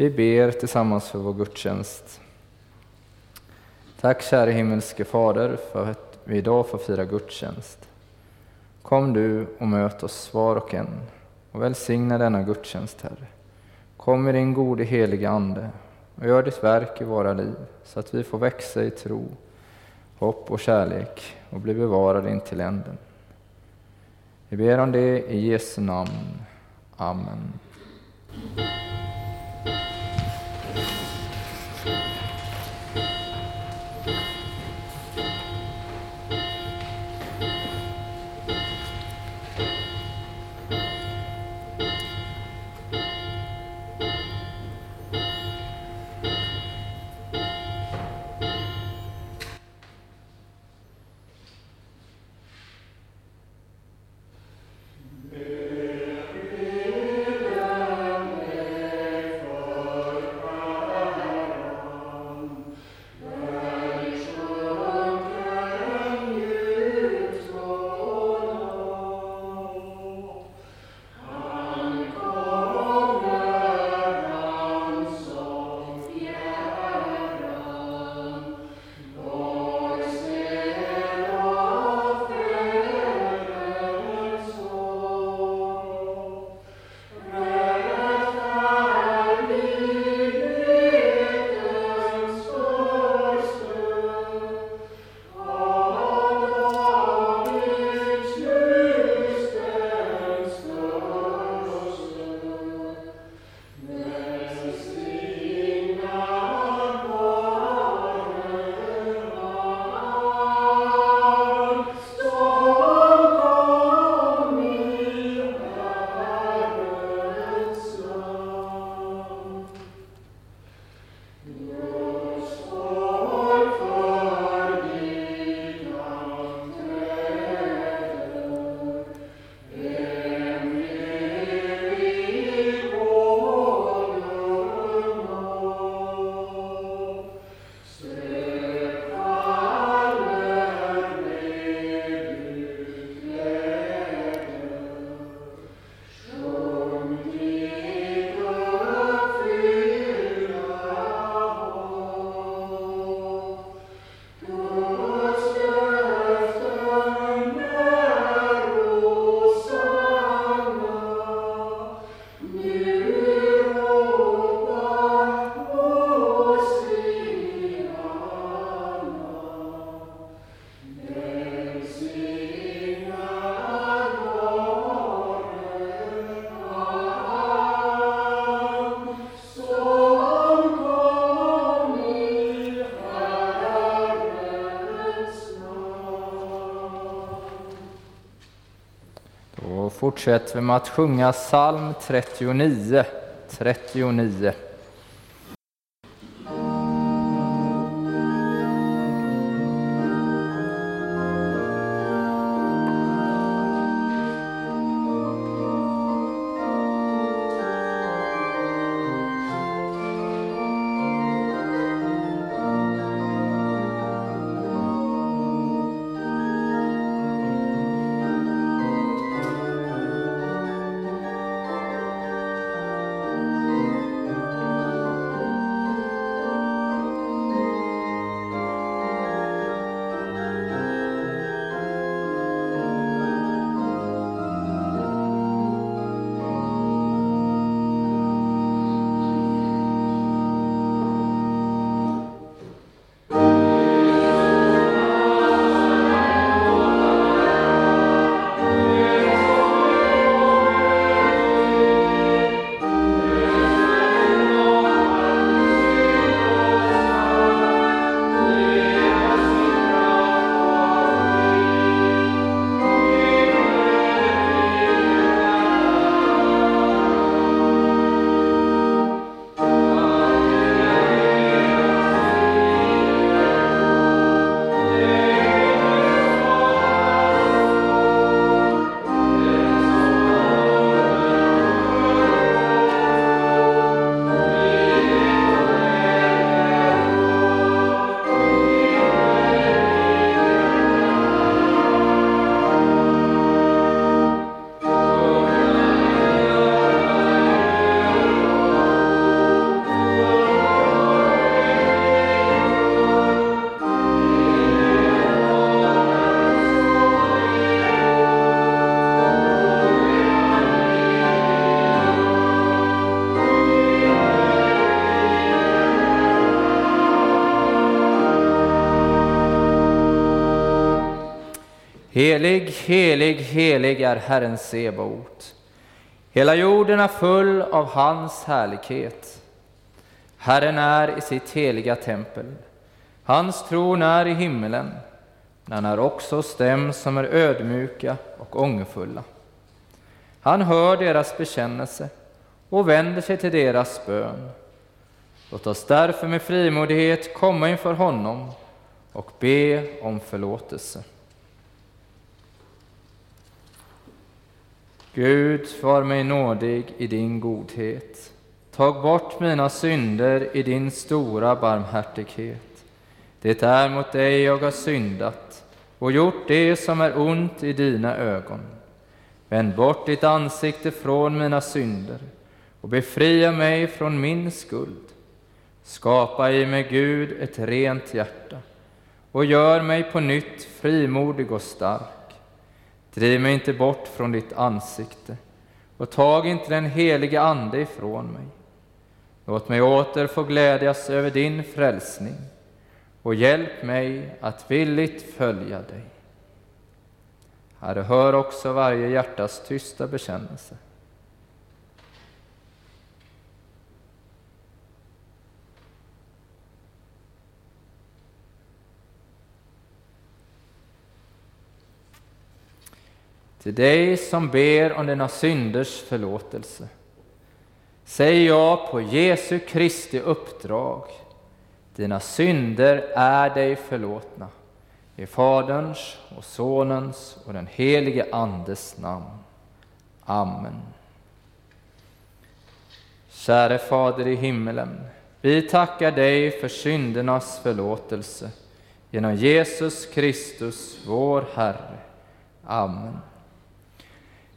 Vi ber tillsammans för vår gudstjänst. Tack käre himmelske Fader för att vi idag får fira gudstjänst. Kom du och möt oss var och en och välsigna denna gudstjänst, Herre. Kom med din gode helige Ande och gör ditt verk i våra liv så att vi får växa i tro, hopp och kärlek och bli bevarade in till änden. Vi ber om det i Jesu namn. Amen. Fortsätter vi med att sjunga psalm 39. 39. Helig, helig, helig är Herren Sebaot. Hela jorden är full av hans härlighet. Herren är i sitt heliga tempel. Hans tron är i himmelen, men han är också hos dem som är ödmjuka och ångerfulla. Han hör deras bekännelse och vänder sig till deras bön. Låt oss därför med frimodighet komma inför honom och be om förlåtelse. Gud, var mig nådig i din godhet. Tag bort mina synder i din stora barmhärtighet. Det är mot dig jag har syndat och gjort det som är ont i dina ögon. Vänd bort ditt ansikte från mina synder och befria mig från min skuld. Skapa i mig, Gud, ett rent hjärta och gör mig på nytt frimodig och stark. Driv mig inte bort från ditt ansikte och tag inte den helige Ande ifrån mig. Låt mig åter få glädjas över din frälsning och hjälp mig att villigt följa dig. Herre, hör också varje hjärtas tysta bekännelse. Till dig som ber om dina synders förlåtelse säger jag på Jesu Kristi uppdrag, dina synder är dig förlåtna. I Faderns och Sonens och den helige Andes namn. Amen. Käre Fader i himmelen, vi tackar dig för syndernas förlåtelse genom Jesus Kristus, vår Herre. Amen.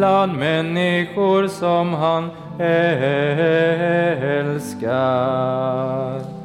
Bland människor som han älskar.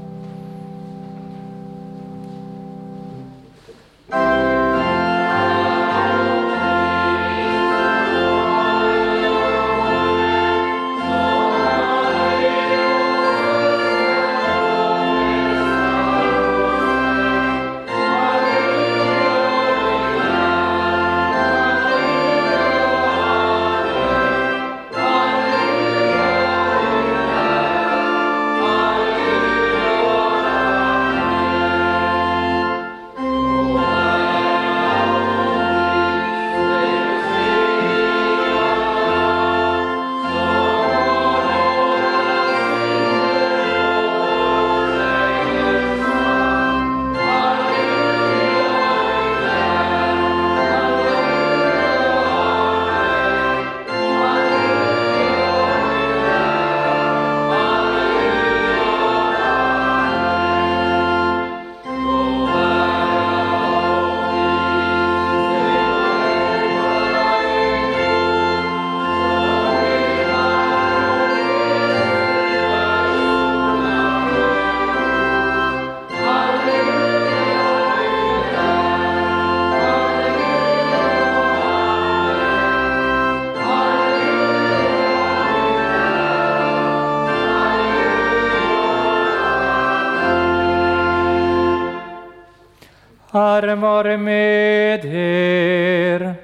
Herren vare med er.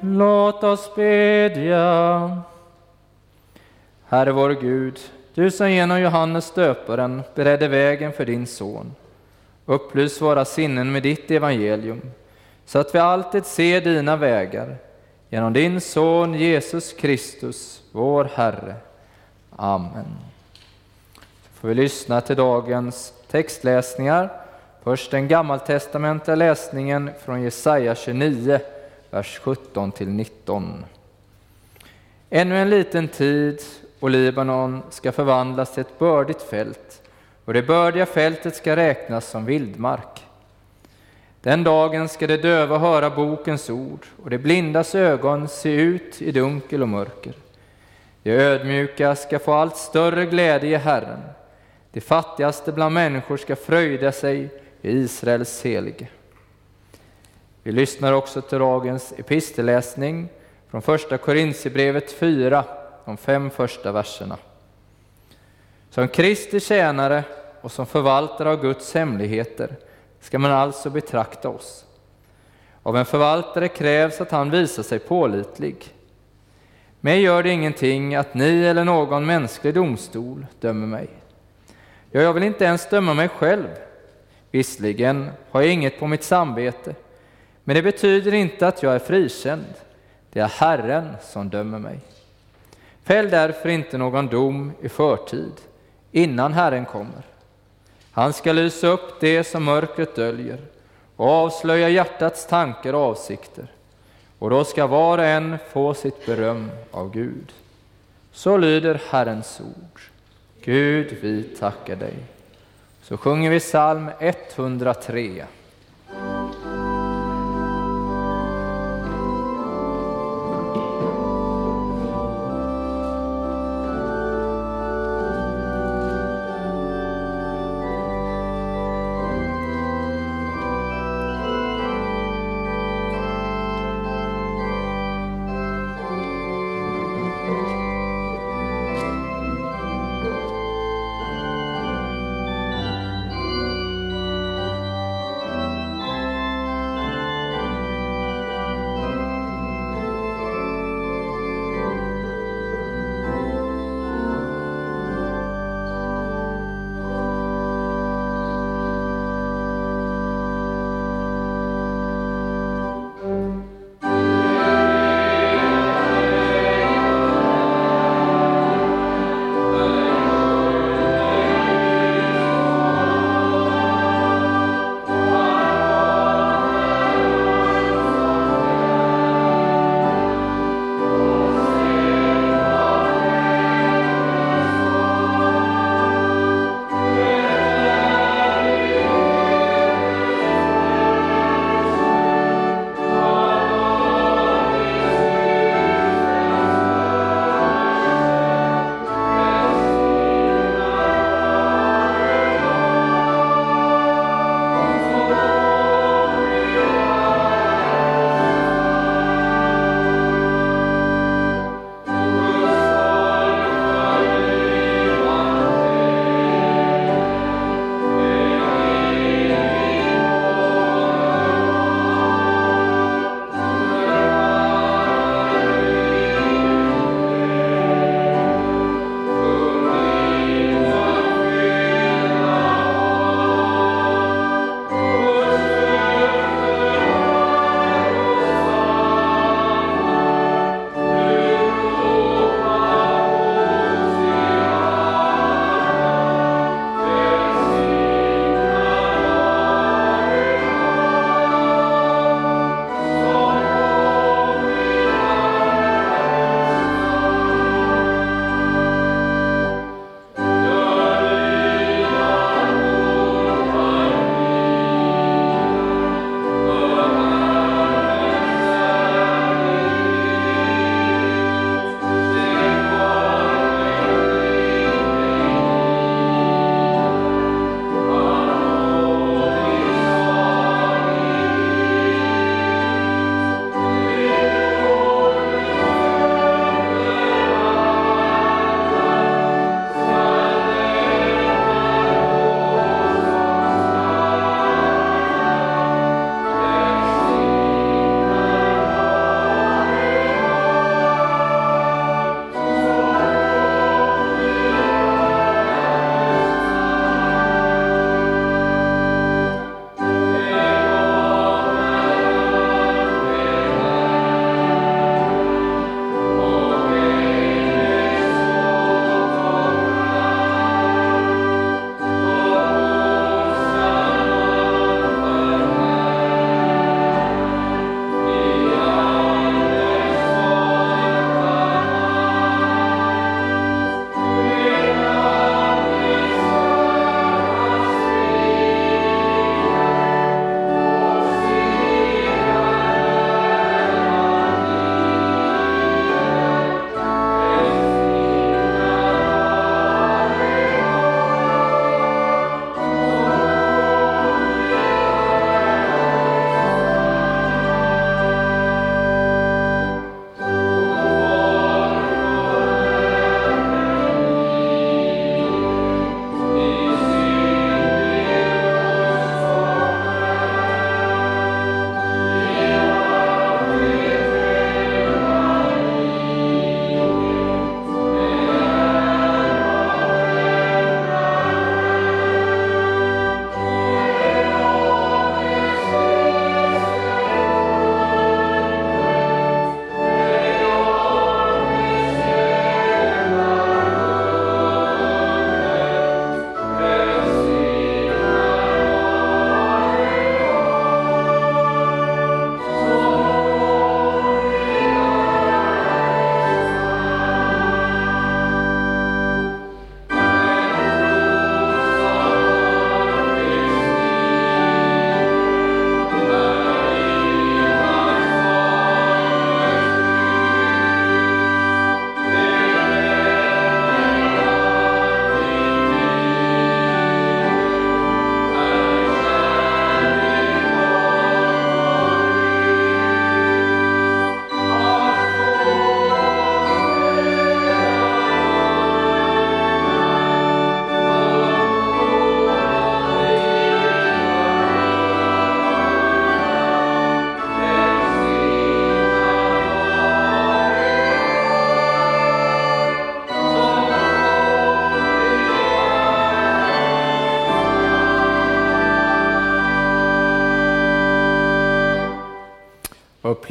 Låt oss bedja. Herre vår Gud, du som genom Johannes döparen beredde vägen för din son. Upplys våra sinnen med ditt evangelium, så att vi alltid ser dina vägar. Genom din son Jesus Kristus, vår Herre. Amen. Får vi lyssna till dagens textläsningar. Först den gammaltestamentliga läsningen från Jesaja 29, vers 17-19. Ännu en liten tid och Libanon ska förvandlas till ett bördigt fält och det bördiga fältet ska räknas som vildmark. Den dagen ska de döva höra bokens ord och de blindas ögon se ut i dunkel och mörker. De ödmjuka ska få allt större glädje i Herren. De fattigaste bland människor ska fröjda sig i Israels helige. Vi lyssnar också till dagens epistelläsning från första Korintierbrevet 4, de fem första verserna. Som Kristi tjänare och som förvaltare av Guds hemligheter ska man alltså betrakta oss. Av en förvaltare krävs att han visar sig pålitlig. Mig gör det ingenting att ni eller någon mänsklig domstol dömer mig. Ja, jag vill inte ens döma mig själv. Visserligen har jag inget på mitt samvete, men det betyder inte att jag är frikänd. Det är Herren som dömer mig. Fäll därför inte någon dom i förtid, innan Herren kommer. Han ska lysa upp det som mörkret döljer och avslöja hjärtats tankar och avsikter. Och då ska var och en få sitt beröm av Gud. Så lyder Herrens ord. Gud, vi tackar dig. Så sjunger vi psalm 103.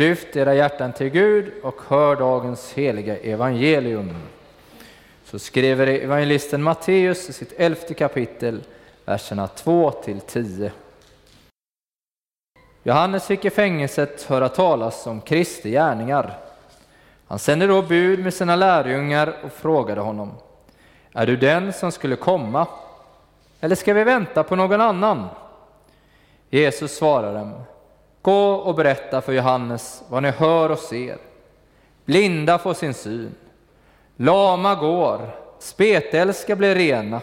Lyft era hjärtan till Gud och hör dagens heliga evangelium. Så skriver evangelisten Matteus i sitt elfte kapitel, verserna 2 till 10. Johannes fick i fängelset höra talas om Kristi gärningar. Han sände då bud med sina lärjungar och frågade honom, är du den som skulle komma, eller ska vi vänta på någon annan? Jesus svarade dem, gå och berätta för Johannes vad ni hör och ser. Blinda får sin syn, lama går, spetälska blir rena,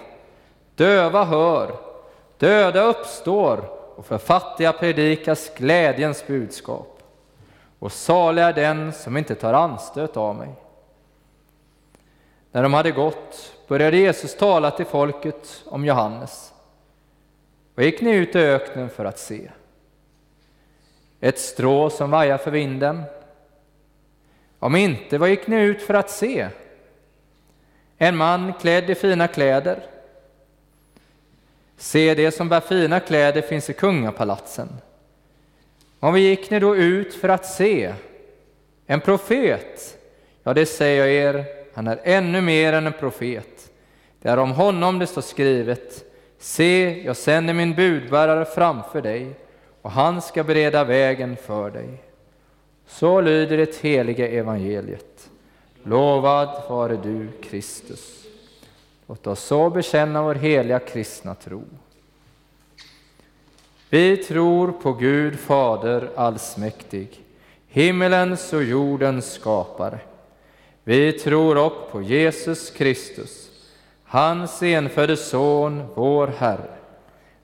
döva hör, döda uppstår och för fattiga predikas glädjens budskap. Och salig är den som inte tar anstöt av mig. När de hade gått började Jesus tala till folket om Johannes. Vad gick ni ut i öknen för att se? Ett strå som vajar för vinden? Om inte, vad gick ni ut för att se? En man klädd i fina kläder? Se, det som bär fina kläder finns i kungapalatsen. Om vi gick ni då ut för att se? En profet? Ja, det säger jag er, han är ännu mer än en profet. Det är om honom det står skrivet, se, jag sänder min budbärare framför dig, och han ska bereda vägen för dig. Så lyder det heliga evangeliet. Lovad vare du, Kristus. Låt oss så bekänna vår heliga kristna tro. Vi tror på Gud Fader allsmäktig, himmelens och jordens skapare. Vi tror också på Jesus Kristus, hans enfödde Son, vår Herre,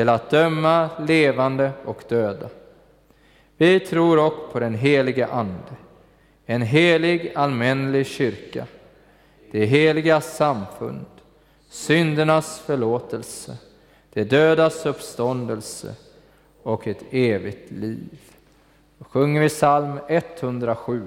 till att döma levande och döda. Vi tror också på den helige Ande, en helig allmänlig kyrka, det heliga samfund, syndernas förlåtelse, det dödas uppståndelse och ett evigt liv. Då sjunger vi psalm 107.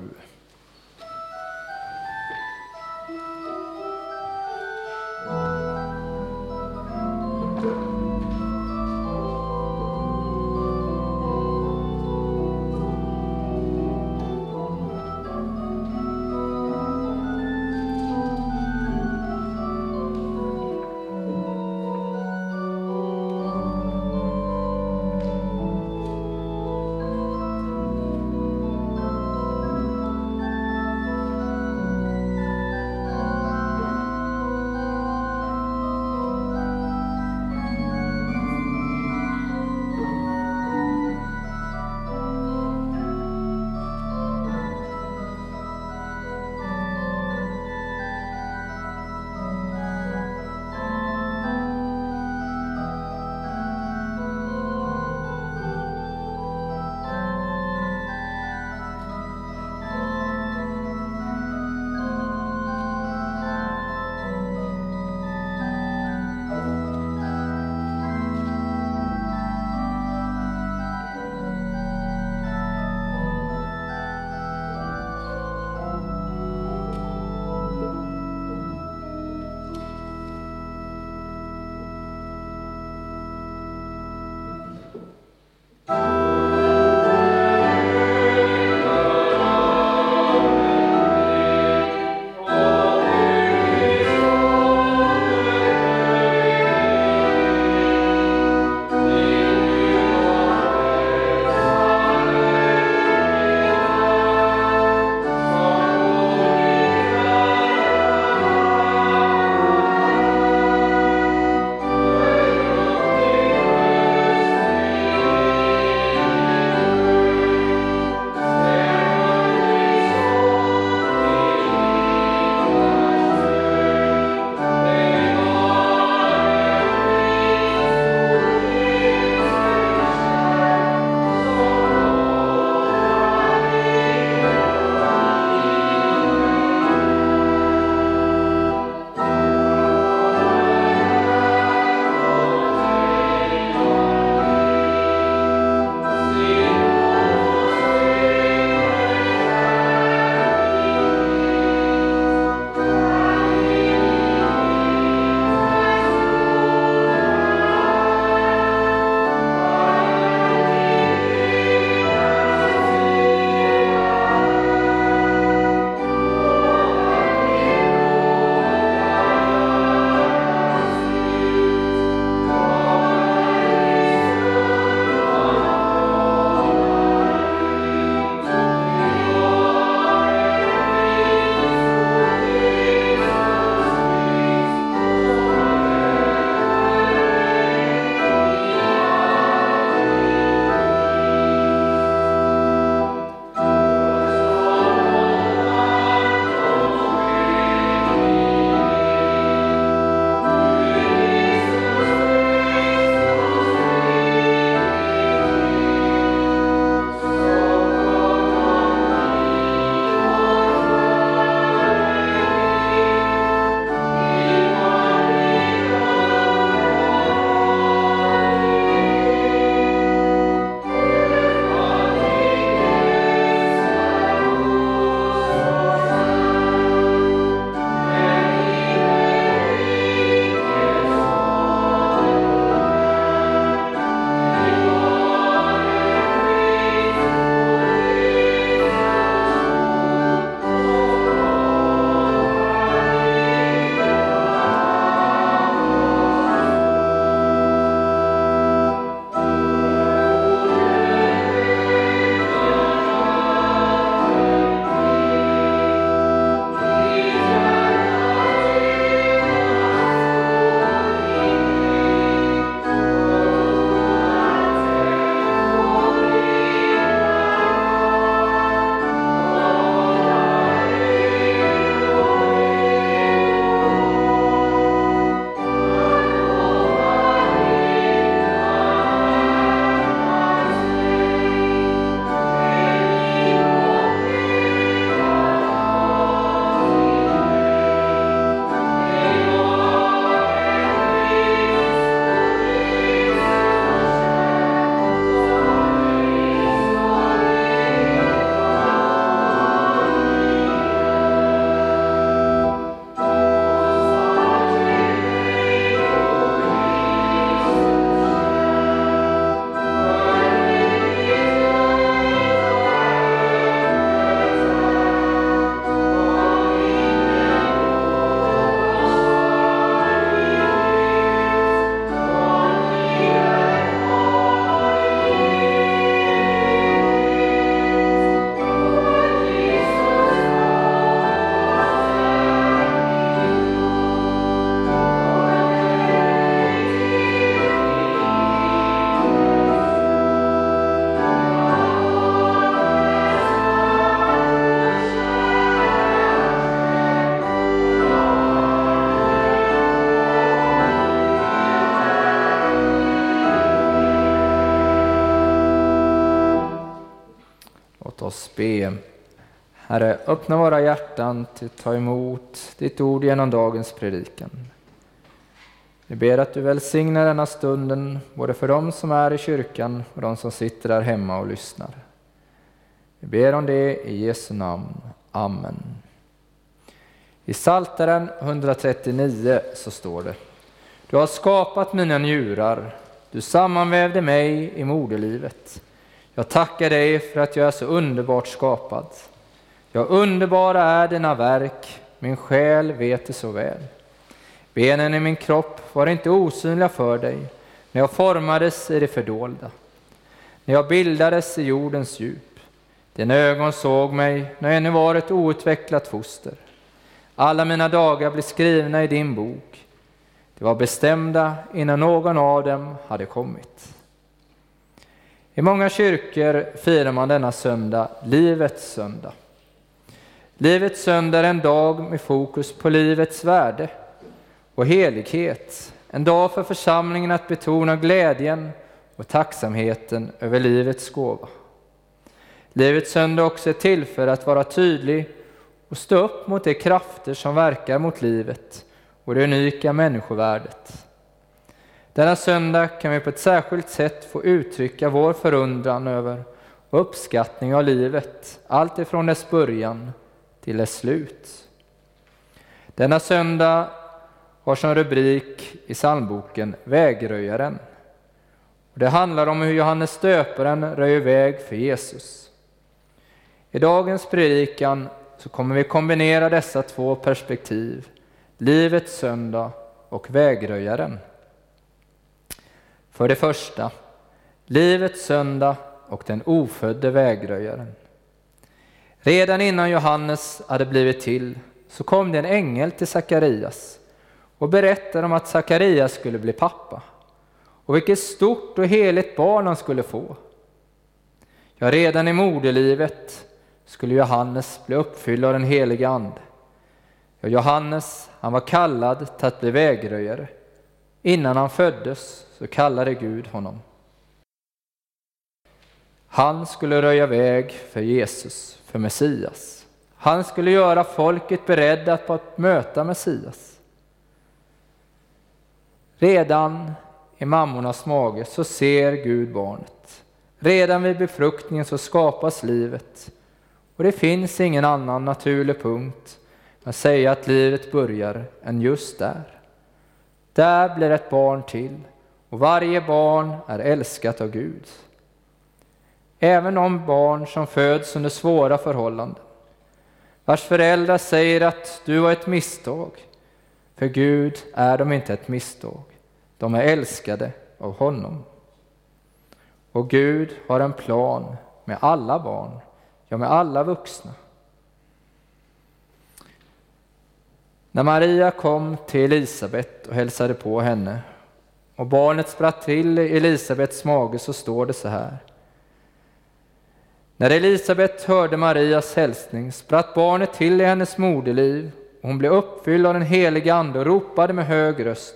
Be. Herre, öppna våra hjärtan till att ta emot ditt ord genom dagens predikan. Vi ber att du välsignar denna stunden, både för dem som är i kyrkan och de som sitter där hemma och lyssnar. Vi ber om det i Jesu namn. Amen. I Psaltaren 139 så står det Du har skapat mina njurar, du sammanvävde mig i moderlivet. Jag tackar dig för att jag är så underbart skapad. Ja, underbara är dina verk, min själ vet det så väl. Benen i min kropp var inte osynliga för dig när jag formades i det fördolda, när jag bildades i jordens djup. Dina ögon såg mig när jag ännu var ett outvecklat foster. Alla mina dagar blev skrivna i din bok. De var bestämda innan någon av dem hade kommit. I många kyrkor firar man denna söndag Livets söndag. Livets söndag är en dag med fokus på livets värde och helighet. En dag för församlingen att betona glädjen och tacksamheten över livets gåva. Livets söndag är också ett tillfälle att vara tydlig och stå upp mot de krafter som verkar mot livet och det unika människovärdet. Denna söndag kan vi på ett särskilt sätt få uttrycka vår förundran över och uppskattning av livet, allt ifrån dess början till dess slut. Denna söndag har som rubrik i psalmboken Vägröjaren. Det handlar om hur Johannes döparen röjer väg för Jesus. I dagens predikan så kommer vi kombinera dessa två perspektiv, livets söndag och vägröjaren. För det första, livets söndag och den ofödde vägröjaren. Redan innan Johannes hade blivit till så kom det en ängel till Sakarias och berättade om att Sakarias skulle bli pappa och vilket stort och heligt barn han skulle få. Ja, redan i moderlivet skulle Johannes bli uppfylld av den helige Ande. Ja, Johannes, han var kallad till att bli vägröjare. Innan han föddes så kallade Gud honom. Han skulle röja väg för Jesus, för Messias. Han skulle göra folket beredda på att möta Messias. Redan i mammornas mage så ser Gud barnet. Redan vid befruktningen så skapas livet. Och det finns ingen annan naturlig punkt att säga att livet börjar än just där. Där blir ett barn till och varje barn är älskat av Gud. Även de barn som föds under svåra förhållanden, vars föräldrar säger att du var ett misstag. För Gud är de inte ett misstag, de är älskade av honom. Och Gud har en plan med alla barn, ja med alla vuxna. När Maria kom till Elisabet och hälsade på henne och barnet spratt till i Elisabets mage så står det så här. När Elisabet hörde Marias hälsning spratt barnet till i hennes moderliv och hon blev uppfylld av den helige Ande och ropade med hög röst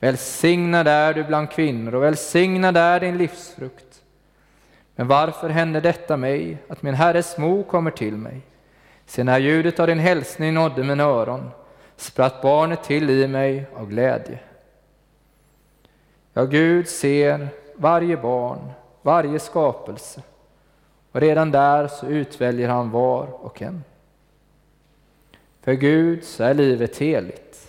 Välsignad är du bland kvinnor och välsignad är din livsfrukt. Men varför hände detta mig, att min Herres mor kommer till mig? Se, när ljudet av din hälsning nådde mina öron spratt barnet till i mig av glädje. Ja, Gud ser varje barn, varje skapelse och redan där så utväljer han var och en. För Gud så är livet heligt.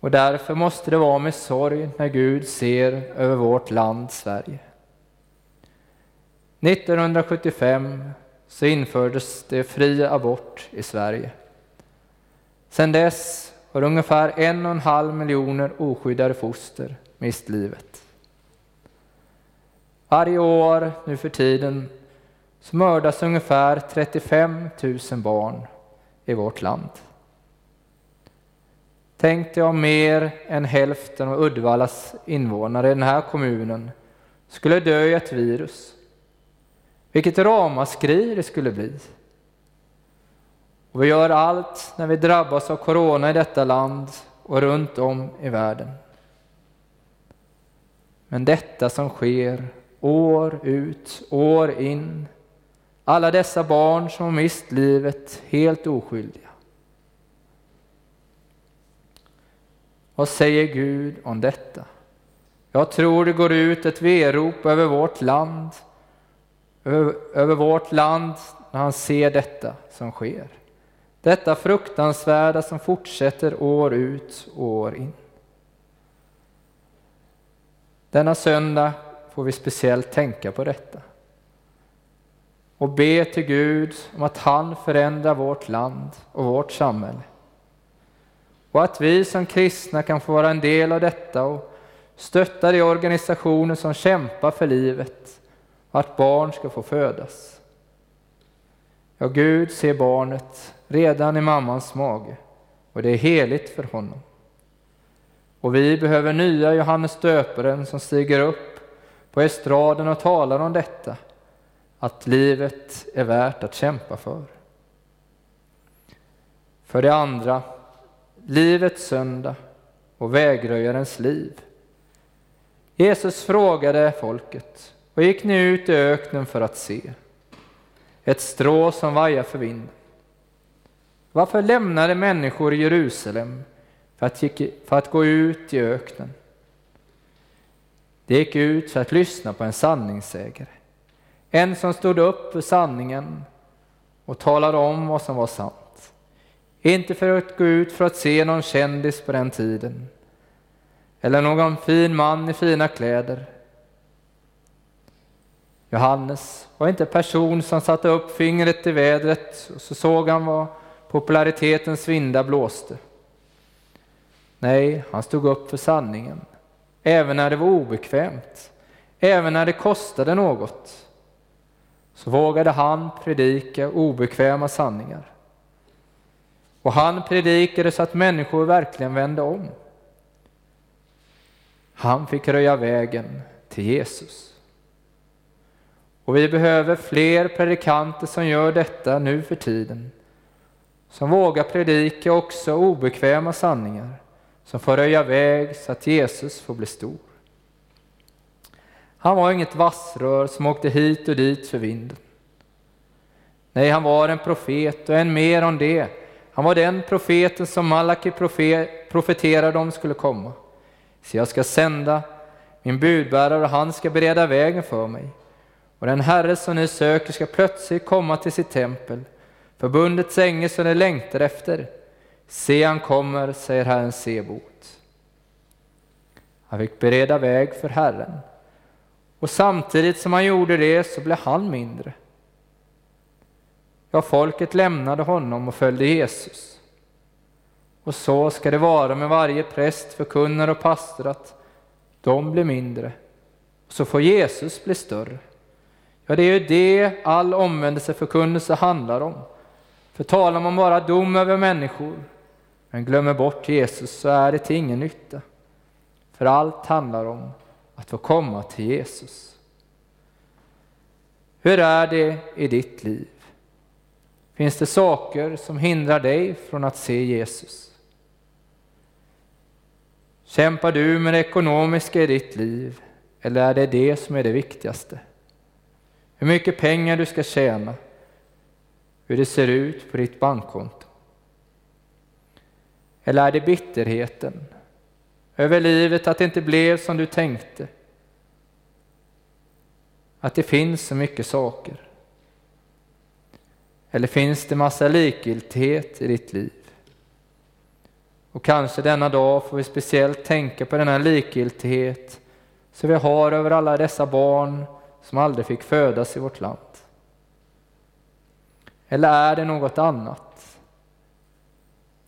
Och därför måste det vara med sorg när Gud ser över vårt land Sverige. 1975 så infördes det fri abort i Sverige. Sedan dess har ungefär en och en halv miljoner oskyddade foster mist livet. Varje år nu för tiden så mördas ungefär 35 000 barn i vårt land. Tänk dig om mer än hälften av Uddevallas invånare i den här kommunen skulle dö i ett virus. Vilket ramaskri det skulle bli. Och vi gör allt när vi drabbas av corona i detta land och runt om i världen. Men detta som sker år ut, år in, Alla dessa barn som har mist livet helt oskyldiga. Vad säger Gud om detta? Jag tror det går ut ett verop över vårt land, över, över vårt land när han ser detta som sker. Detta fruktansvärda som fortsätter år ut och år in. Denna söndag får vi speciellt tänka på detta och be till Gud om att han förändrar vårt land och vårt samhälle. Och att vi som kristna kan få vara en del av detta och stötta de organisationer som kämpar för livet och att barn ska få födas. Ja, Gud ser barnet redan i mammans mage och det är heligt för honom. Och vi behöver nya Johannes döparen som stiger upp på estraden och talar om detta, att livet är värt att kämpa för. För det andra, livets söndag och vägröjarens liv. Jesus frågade folket, och gick ni ut i öknen för att se? Ett strå som vajar för vinden. Varför lämnade människor Jerusalem för att, för att gå ut i öknen? De gick ut för att lyssna på en sanningssägare. En som stod upp för sanningen och talade om vad som var sant. Inte för att gå ut för att se någon kändis på den tiden eller någon fin man i fina kläder. Johannes var inte en person som satte upp fingret i vädret och så såg han vad popularitetens vindar blåste. Nej, han stod upp för sanningen, även när det var obekvämt, även när det kostade något. Så vågade han predika obekväma sanningar. Och han predikade så att människor verkligen vände om. Han fick röja vägen till Jesus. Och vi behöver fler predikanter som gör detta nu för tiden. Som vågar predika också obekväma sanningar. Som får röja väg så att Jesus får bli stor. Han var inget vassrör som åkte hit och dit för vinden. Nej, han var en profet och än mer om det. Han var den profeten som Malaki profeterade om skulle komma. Så jag ska sända min budbärare och han ska bereda vägen för mig. Och den Herre som ni söker ska plötsligt komma till sitt tempel, förbundets ängel som ni längtar efter. Se, han kommer, säger Herren Sebot. Han fick bereda väg för Herren, och samtidigt som han gjorde det så blev han mindre. Ja, folket lämnade honom och följde Jesus. Och så ska det vara med varje präst, förkunnare och pastor att de blir mindre. Och så får Jesus bli större. Ja, det är ju det all omvändelseförkunnelse handlar om. För talar man bara dom över människor men glömmer bort Jesus så är det till ingen nytta. För allt handlar om att få komma till Jesus. Hur är det i ditt liv? Finns det saker som hindrar dig från att se Jesus? Kämpar du med det ekonomiska i ditt liv eller är det det som är det viktigaste? Hur mycket pengar du ska tjäna, hur det ser ut på ditt bankkonto? Eller är det bitterheten över livet, att det inte blev som du tänkte? Att det finns så mycket saker? Eller finns det massa likgiltighet i ditt liv? Och kanske denna dag får vi speciellt tänka på denna likgiltighet som vi har över alla dessa barn som aldrig fick födas i vårt land. Eller är det något annat?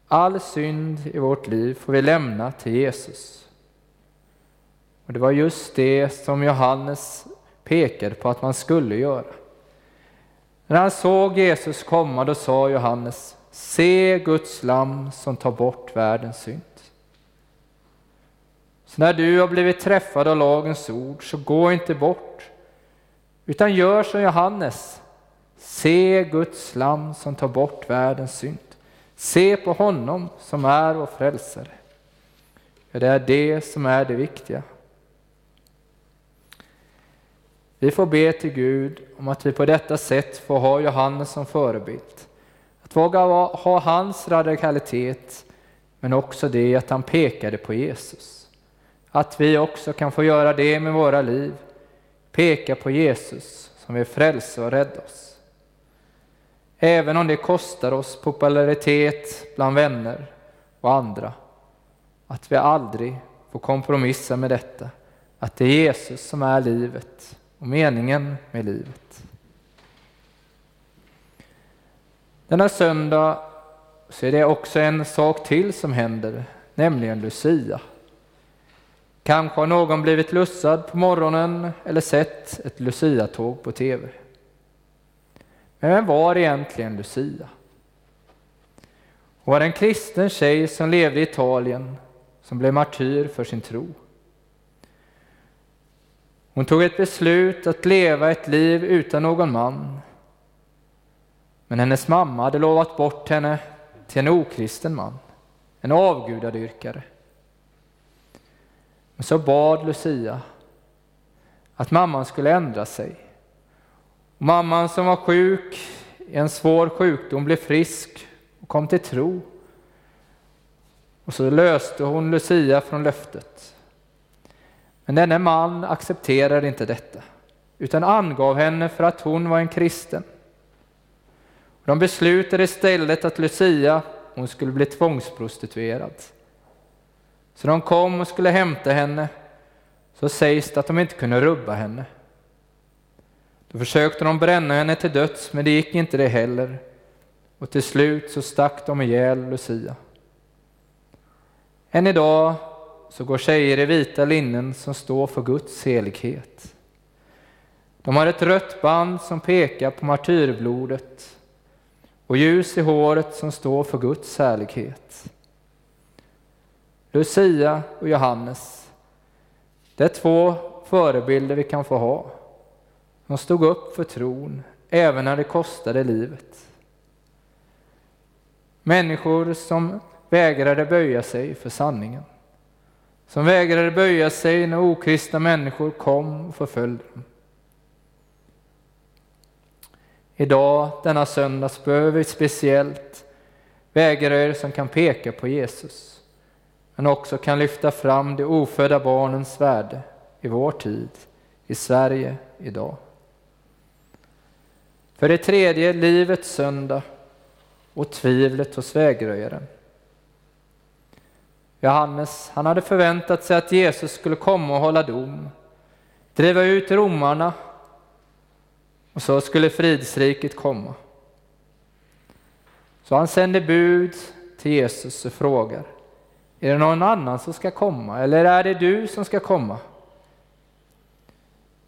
All synd i vårt liv får vi lämna till Jesus. Och Det var just det som Johannes pekade på att man skulle göra. När han såg Jesus komma, då sa Johannes Se Guds lam som tar bort världens synd. Så när du har blivit träffad av lagens ord, så gå inte bort, utan gör som Johannes. Se Guds lam som tar bort världens synd. Se på honom som är vår frälsare. För det är det som är det viktiga. Vi får be till Gud om att vi på detta sätt får ha Johannes som förebild. Att våga ha hans radikalitet, men också det att han pekade på Jesus. Att vi också kan få göra det med våra liv, peka på Jesus som vill frälsa och rädda oss. Även om det kostar oss popularitet bland vänner och andra, att vi aldrig får kompromissa med detta, att det är Jesus som är livet och meningen med livet. Denna söndag så är det också en sak till som händer, nämligen Lucia. Kanske har någon blivit lussad på morgonen eller sett ett Lucia-tåg på tv. Men vem var egentligen Lucia? Hon var en kristen tjej som levde i Italien, som blev martyr för sin tro. Hon tog ett beslut att leva ett liv utan någon man. Men hennes mamma hade lovat bort henne till en okristen man, en avgudadyrkare. Men så bad Lucia att mamman skulle ändra sig. Mamman som var sjuk i en svår sjukdom blev frisk och kom till tro. Och så löste hon Lucia från löftet. Men denne man accepterade inte detta, utan angav henne för att hon var en kristen. De beslutade istället att Lucia hon skulle bli tvångsprostituerad. Så de kom och skulle hämta henne, så sägs det att de inte kunde rubba henne. Då försökte de bränna henne till döds, men det gick inte det heller. Och till slut så stack de ihjäl Lucia. Än idag så går tjejer i vita linnen som står för Guds helighet. De har ett rött band som pekar på martyrblodet och ljus i håret som står för Guds härlighet. Lucia och Johannes, det är två förebilder vi kan få ha. De stod upp för tron, även när det kostade livet. Människor som vägrade böja sig för sanningen. Som vägrade böja sig när okristna människor kom och förföljde dem. Idag, denna söndags, behöver vi speciellt vägrare som kan peka på Jesus, men också kan lyfta fram de ofödda barnens värde i vår tid, i Sverige idag. För det tredje, livets söndag och tvivlet hos vägröjaren. Johannes, han hade förväntat sig att Jesus skulle komma och hålla dom, driva ut romarna och så skulle fridsriket komma. Så han sände bud till Jesus och frågar, är det någon annan som ska komma eller är det du som ska komma?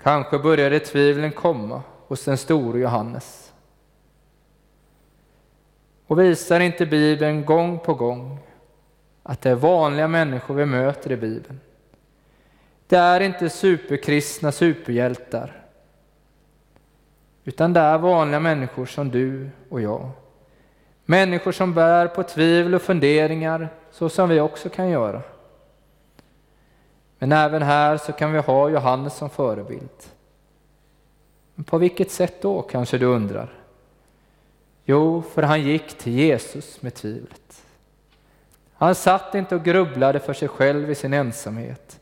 Kanske började tvivlen komma hos den store Johannes. Och visar inte Bibeln gång på gång att det är vanliga människor vi möter i Bibeln? Det är inte superkristna superhjältar utan det är vanliga människor som du och jag. Människor som bär på tvivel och funderingar, så som vi också kan göra. Men även här så kan vi ha Johannes som förebild. Men på vilket sätt då, kanske du undrar? Jo, för han gick till Jesus med tvivlet. Han satt inte och grubblade för sig själv i sin ensamhet,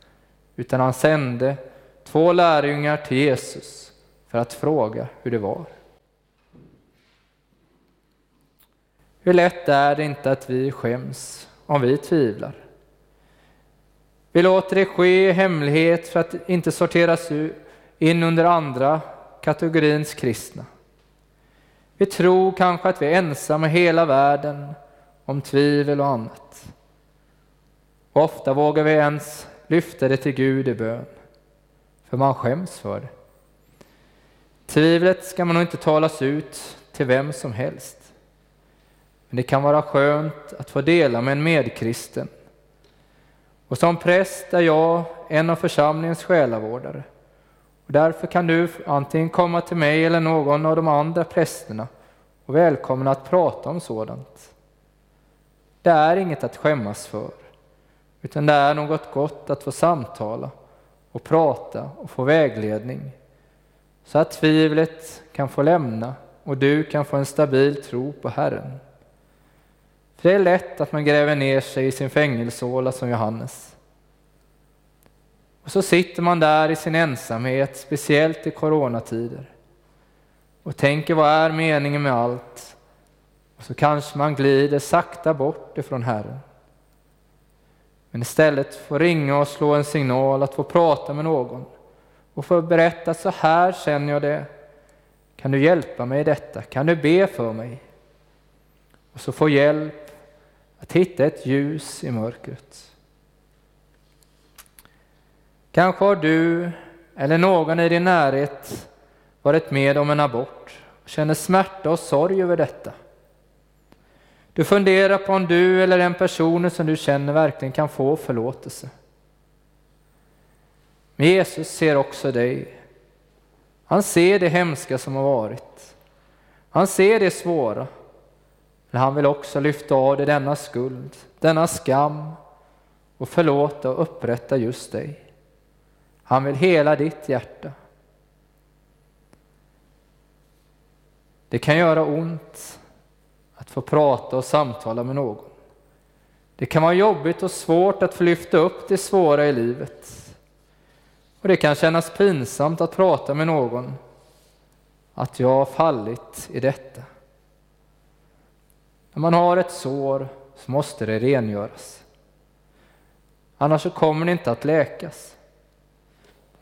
utan han sände två lärjungar till Jesus för att fråga hur det var. Hur lätt är det inte att vi skäms om vi tvivlar? Vi låter det ske i hemlighet för att inte sorteras in under andra kategorins kristna. Vi tror kanske att vi är ensamma i hela världen om tvivel och annat. ofta vågar vi ens lyfta det till Gud i bön, för man skäms för det. Tvivlet ska man nog inte talas ut till vem som helst. Men det kan vara skönt att få dela med en medkristen. Och som präst är jag en av församlingens själavårdare. Därför kan du antingen komma till mig eller någon av de andra prästerna och välkomna att prata om sådant. Det är inget att skämmas för, utan det är något gott att få samtala och prata och få vägledning så att tvivlet kan få lämna och du kan få en stabil tro på Herren. För det är lätt att man gräver ner sig i sin fängelsehåla som Johannes. Och så sitter man där i sin ensamhet, speciellt i coronatider, och tänker vad är meningen med allt? Och så kanske man glider sakta bort ifrån Herren. Men istället få ringa och slå en signal att få prata med någon och få berätta så här känner jag det. Kan du hjälpa mig i detta? Kan du be för mig? Och så få hjälp att hitta ett ljus i mörkret. Kanske har du eller någon i din närhet varit med om en abort och känner smärta och sorg över detta. Du funderar på om du eller den personen som du känner verkligen kan få förlåtelse. Men Jesus ser också dig. Han ser det hemska som har varit. Han ser det svåra. Men han vill också lyfta av dig denna skuld, denna skam och förlåta och upprätta just dig. Han vill hela ditt hjärta. Det kan göra ont att få prata och samtala med någon. Det kan vara jobbigt och svårt att få lyfta upp det svåra i livet. Och det kan kännas pinsamt att prata med någon, att jag har fallit i detta. När man har ett sår så måste det rengöras. Annars så kommer det inte att läkas.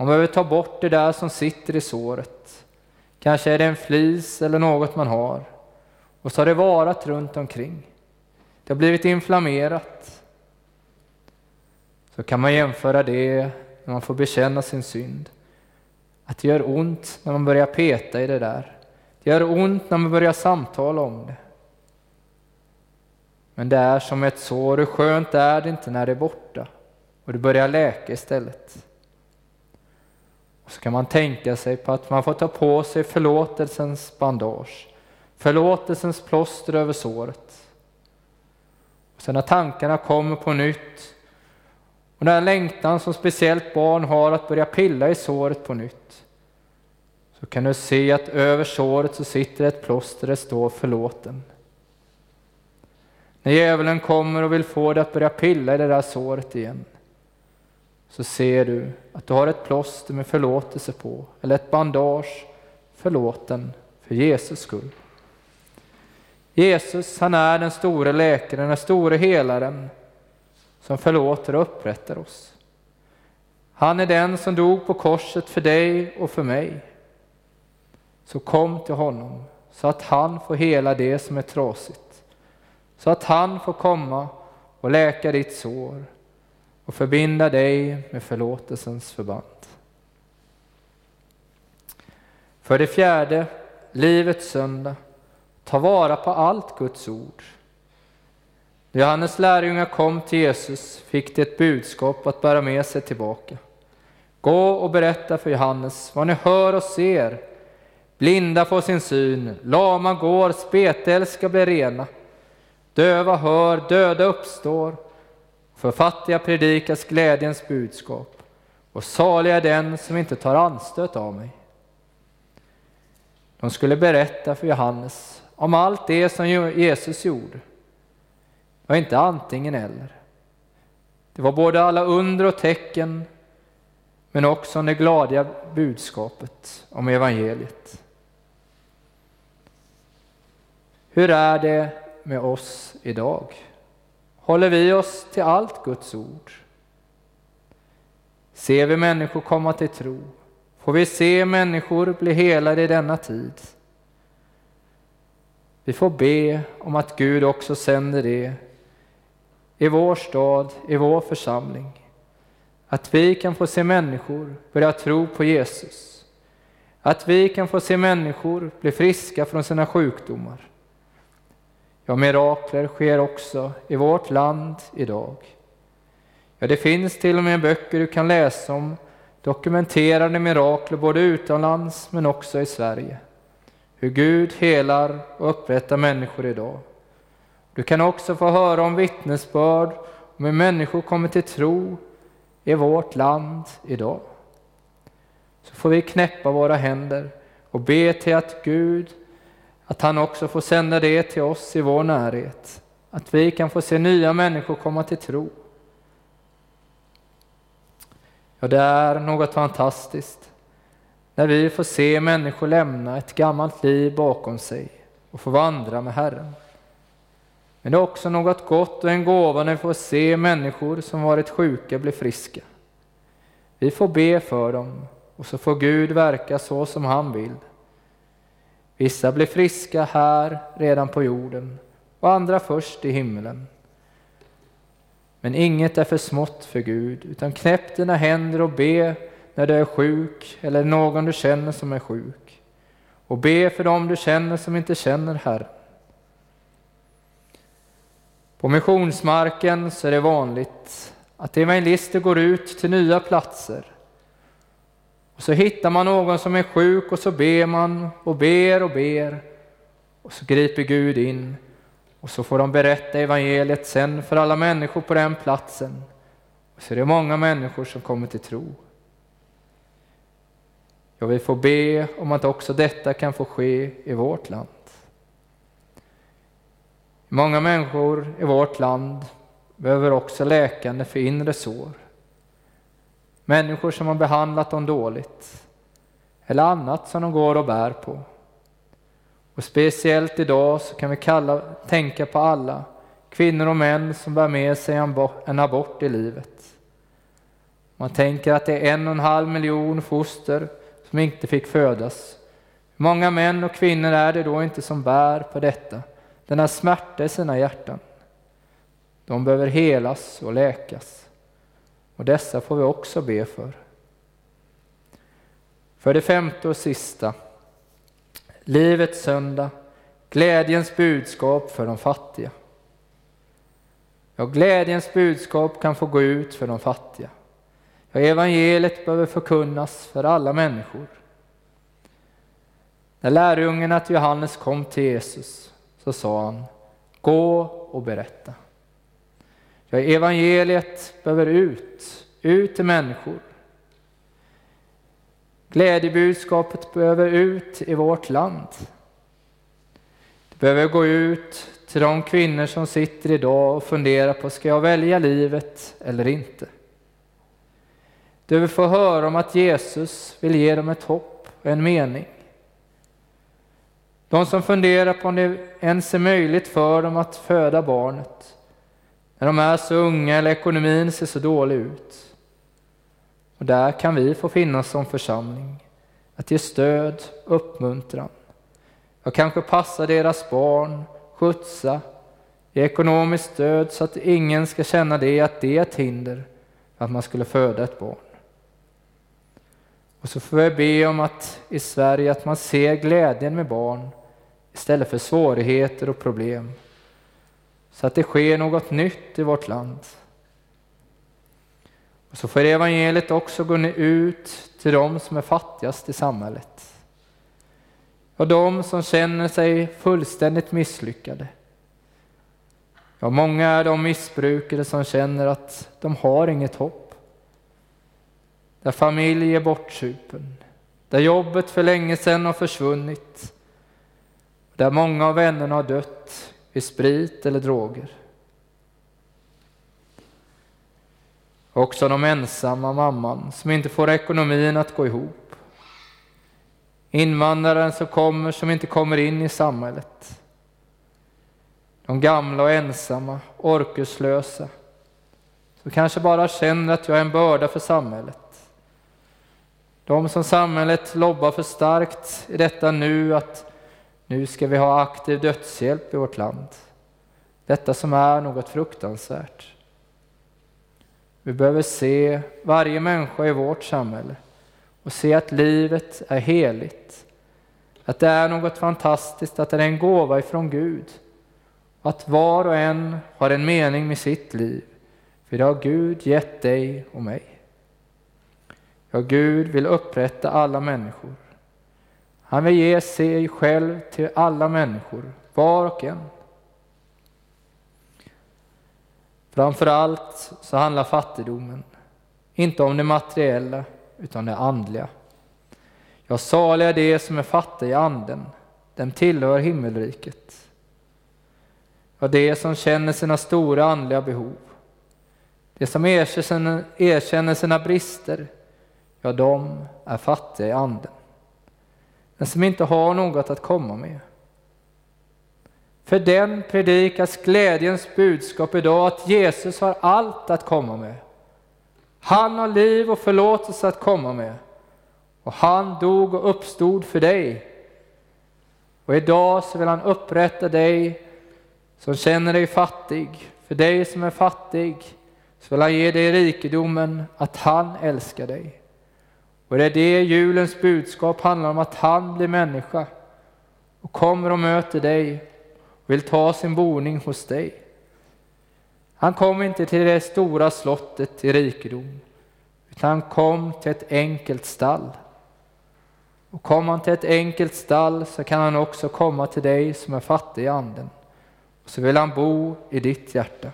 Man behöver ta bort det där som sitter i såret. Kanske är det en flis eller något man har. Och så har det varat runt omkring. Det har blivit inflammerat. Så kan man jämföra det när man får bekänna sin synd. Att det gör ont när man börjar peta i det där. Det gör ont när man börjar samtala om det. Men det är som ett sår, hur skönt är det inte när det är borta och det börjar läka istället. Så kan man tänka sig på att man får ta på sig förlåtelsens bandage, förlåtelsens plåster över såret. Och sen när tankarna kommer på nytt och den längtan som speciellt barn har att börja pilla i såret på nytt. Så kan du se att över såret så sitter ett plåster där det står förlåten. När djävulen kommer och vill få dig att börja pilla i det där såret igen så ser du att du har ett plåster med förlåtelse på, eller ett bandage förlåten för Jesus skull. Jesus, han är den store läkaren, den store helaren som förlåter och upprättar oss. Han är den som dog på korset för dig och för mig. Så kom till honom så att han får hela det som är trasigt. Så att han får komma och läka ditt sår och förbinda dig med förlåtelsens förband. För det fjärde, livets söndag. Ta vara på allt Guds ord. När Johannes lärjungar kom till Jesus fick de ett budskap att bära med sig tillbaka. Gå och berätta för Johannes vad ni hör och ser. Blinda får sin syn, lama går, spetälska blir rena. Döva hör, döda uppstår. För fattiga predikas glädjens budskap. Och salig är den som inte tar anstöt av mig. De skulle berätta för Johannes om allt det som Jesus gjorde Det var inte antingen eller. Det var både alla under och tecken, men också det glada budskapet om evangeliet. Hur är det med oss idag? Håller vi oss till allt Guds ord? Ser vi människor komma till tro? Får vi se människor bli helade i denna tid? Vi får be om att Gud också sänder det i vår stad, i vår församling. Att vi kan få se människor börja tro på Jesus. Att vi kan få se människor bli friska från sina sjukdomar. Ja, mirakler sker också i vårt land idag. Ja, det finns till och med böcker du kan läsa om dokumenterade mirakler både utomlands men också i Sverige. Hur Gud helar och upprättar människor idag. Du kan också få höra om vittnesbörd om hur människor kommer till tro i vårt land idag. så får vi knäppa våra händer och be till att Gud, att han också får sända det till oss i vår närhet. Att vi kan få se nya människor komma till tro. Ja, det är något fantastiskt när vi får se människor lämna ett gammalt liv bakom sig och få vandra med Herren. Men det är också något gott och en gåva när vi får se människor som varit sjuka bli friska. Vi får be för dem och så får Gud verka så som han vill. Vissa blir friska här redan på jorden och andra först i himlen. Men inget är för smått för Gud, utan knäpp dina händer och be när du är sjuk eller någon du känner som är sjuk. Och be för dem du känner som inte känner Herren. På missionsmarken så är det vanligt att evangelister går ut till nya platser. Och så hittar man någon som är sjuk och så ber man och ber och ber. Och så griper Gud in och så får de berätta evangeliet sen för alla människor på den platsen. Och så är det många människor som kommer till tro. Ja, vi får be om att också detta kan få ske i vårt land. Många människor i vårt land behöver också läkande för inre sår. Människor som har behandlat dem dåligt eller annat som de går och bär på. Och speciellt idag så kan vi kalla, tänka på alla kvinnor och män som bär med sig en abort i livet. Man tänker att det är en och en halv miljon foster som inte fick födas. Hur många män och kvinnor är det då inte som bär på detta? denna smärta i sina hjärtan. De behöver helas och läkas. Och dessa får vi också be för. För det femte och sista. Livets söndag. Glädjens budskap för de fattiga. Ja, glädjens budskap kan få gå ut för de fattiga. Ja, evangeliet behöver förkunnas för alla människor. När lärjungarna till Johannes kom till Jesus så sa han, gå och berätta. Ja, evangeliet behöver ut, ut till människor. Glädjebudskapet behöver ut i vårt land. Det behöver gå ut till de kvinnor som sitter idag och funderar på, ska jag välja livet eller inte? Du vill få höra om att Jesus vill ge dem ett hopp och en mening. De som funderar på om det ens är möjligt för dem att föda barnet när de är så unga eller ekonomin ser så dålig ut. Och där kan vi få finnas som församling, att ge stöd, uppmuntran. Jag kanske passa deras barn, skjutsa, ge ekonomiskt stöd så att ingen ska känna det att det är ett hinder för att man skulle föda ett barn. Och så får jag be om att i Sverige att man ser glädjen med barn istället för svårigheter och problem. Så att det sker något nytt i vårt land. Och så får evangeliet också gå ut till de som är fattigast i samhället. Och de som känner sig fullständigt misslyckade. Ja, många är de missbrukare som känner att de har inget hopp. Där familj är bortsupen, där jobbet för länge sedan har försvunnit, där många av vännerna har dött i sprit eller droger. Också de ensamma mamman som inte får ekonomin att gå ihop. Invandraren som kommer som inte kommer in i samhället. De gamla och ensamma, orkeslösa, som kanske bara känner att jag är en börda för samhället. De som samhället lobbar för starkt i detta nu att nu ska vi ha aktiv dödshjälp i vårt land. Detta som är något fruktansvärt. Vi behöver se varje människa i vårt samhälle och se att livet är heligt. Att det är något fantastiskt, att det är en gåva ifrån Gud. Att var och en har en mening med sitt liv. För det har Gud gett dig och mig. Ja, Gud vill upprätta alla människor. Han vill ge sig själv till alla människor, var och en. Framför allt så handlar fattigdomen inte om det materiella utan det andliga. Ja, saliga är de som är fattiga i anden, dem tillhör himmelriket. Ja, de som känner sina stora andliga behov, de som erkänner sina brister, ja, de är fattiga i anden men som inte har något att komma med. För den predikas glädjens budskap idag att Jesus har allt att komma med. Han har liv och förlåtelse att komma med. Och han dog och uppstod för dig. Och idag så vill han upprätta dig som känner dig fattig. För dig som är fattig så vill han ge dig rikedomen att han älskar dig. Och det är det julens budskap handlar om, att han blir människa och kommer och möter dig och vill ta sin boning hos dig. Han kom inte till det stora slottet i rikedom, utan han kom till ett enkelt stall. Och kom han till ett enkelt stall så kan han också komma till dig som är fattig i anden. Och så vill han bo i ditt hjärta.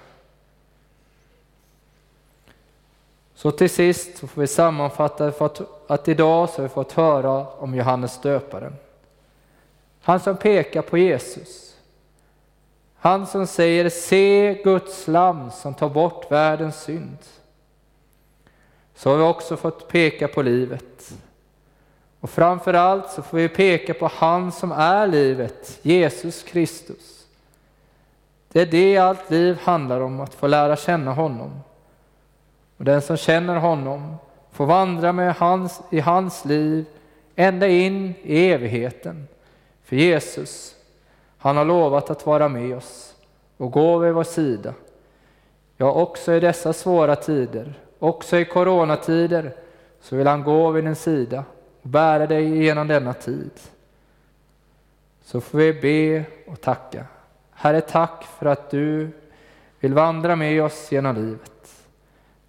Så till sist så får vi sammanfatta för att, att idag så har vi fått höra om Johannes döparen. Han som pekar på Jesus. Han som säger se Guds lam som tar bort världens synd. Så har vi också fått peka på livet. Och framför allt så får vi peka på han som är livet, Jesus Kristus. Det är det allt liv handlar om, att få lära känna honom. Och den som känner honom får vandra med hans, i hans liv ända in i evigheten. För Jesus, han har lovat att vara med oss och gå vid vår sida. Ja, också i dessa svåra tider, också i coronatider, så vill han gå vid din sida och bära dig genom denna tid. Så får vi be och tacka. Herre, tack för att du vill vandra med oss genom livet.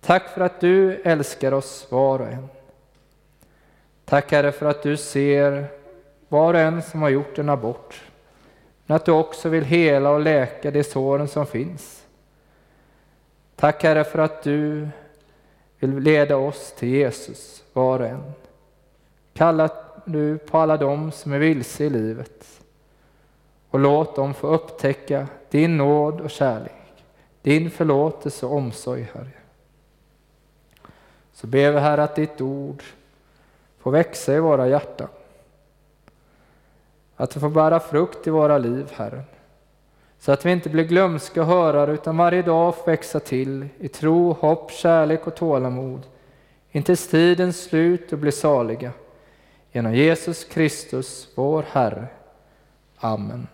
Tack för att du älskar oss var och en. Tack Herre för att du ser var och en som har gjort en abort. Men att du också vill hela och läka de såren som finns. Tack Herre för att du vill leda oss till Jesus, var och en. Kalla nu på alla dem som är vilse i livet och låt dem få upptäcka din nåd och kärlek, din förlåtelse och omsorg, Herre. Så ber vi Herre att ditt ord får växa i våra hjärtan. Att det får bära frukt i våra liv, Herre. Så att vi inte blir glömska hörare utan varje dag får växa till i tro, hopp, kärlek och tålamod intill tidens slut och blir saliga. Genom Jesus Kristus, vår Herre. Amen.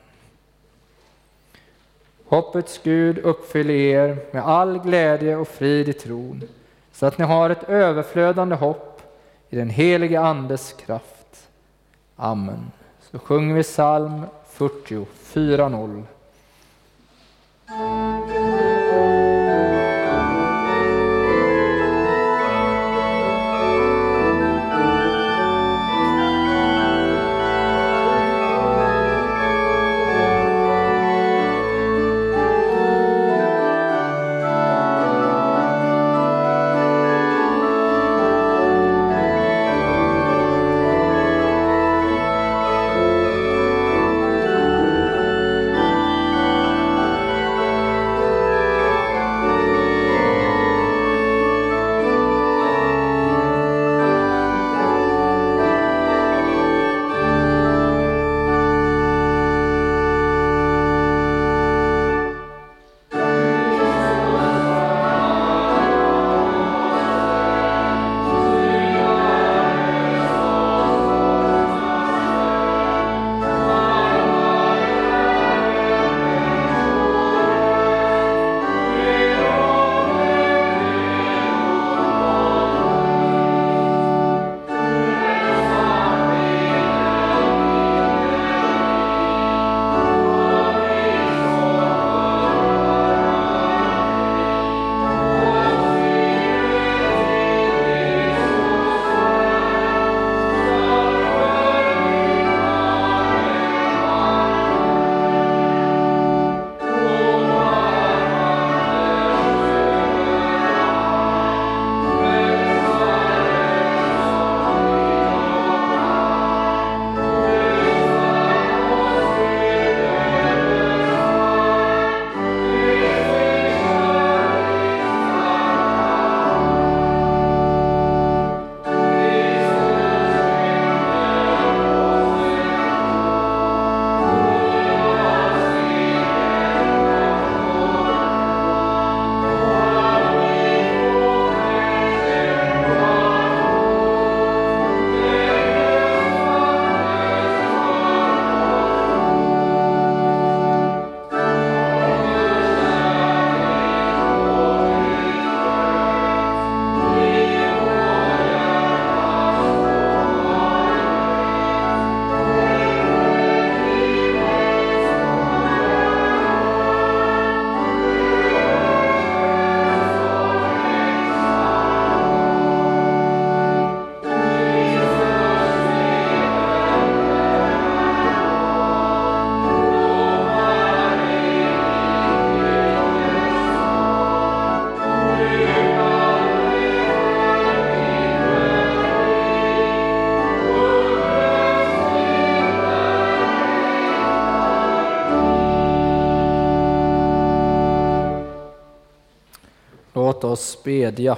Hoppets Gud uppfyller er med all glädje och frid i tron så att ni har ett överflödande hopp i den helige Andes kraft. Amen. Så sjunger vi psalm 40, 4-0. Oss bedja.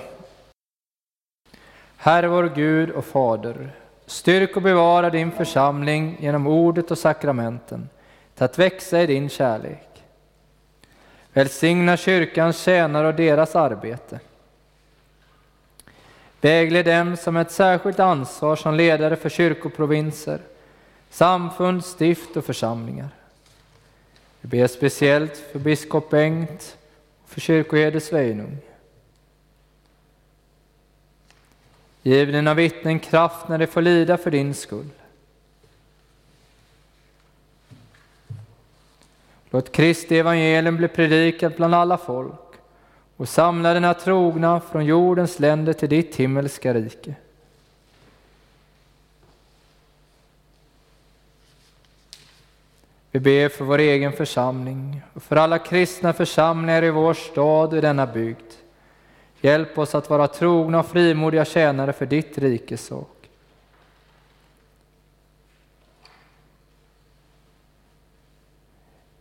Herre vår Gud och Fader, styrk och bevara din församling genom ordet och sakramenten, till att växa i din kärlek. Välsigna kyrkans tjänare och deras arbete. Vägled dem som ett särskilt ansvar som ledare för kyrkoprovinser, samfund, stift och församlingar. Vi ber speciellt för biskop Bengt och för kyrkoherde Sveinung. Giv dina vittnen kraft när de får lida för din skull. Låt Kristi evangelium bli predikat bland alla folk och samla dina trogna från jordens länder till ditt himmelska rike. Vi ber för vår egen församling och för alla kristna församlingar i vår stad och i denna bygd. Hjälp oss att vara trogna och frimodiga tjänare för ditt rikes sak.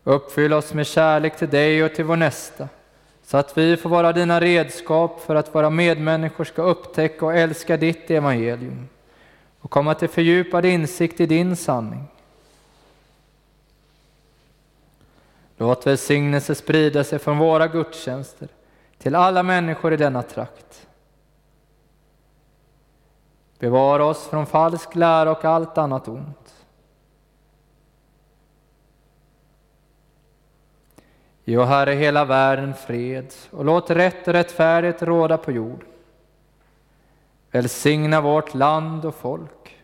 Uppfyll oss med kärlek till dig och till vår nästa, så att vi får vara dina redskap för att våra medmänniskor ska upptäcka och älska ditt evangelium och komma till fördjupad insikt i din sanning. Låt välsignelse sprida sig från våra gudstjänster till alla människor i denna trakt. Bevara oss från falsk lära och allt annat ont. Ge, Herre, hela världen fred och låt rätt och rättfärdighet råda på jorden. Välsigna vårt land och folk.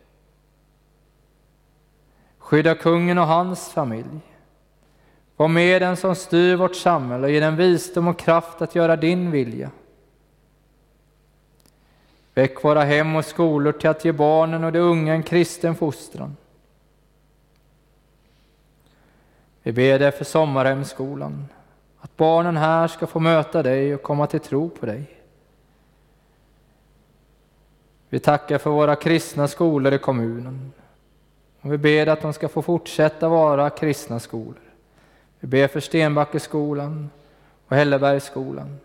Skydda kungen och hans familj. Var med den som styr vårt samhälle och ge den visdom och kraft att göra din vilja. Väck våra hem och skolor till att ge barnen och de unga en kristen fostran. Vi ber dig för sommarhemskolan, att barnen här ska få möta dig och komma till tro på dig. Vi tackar för våra kristna skolor i kommunen och vi ber att de ska få fortsätta vara kristna skolor. Vi ber för Stenbackeskolan och Hällebergsskolan.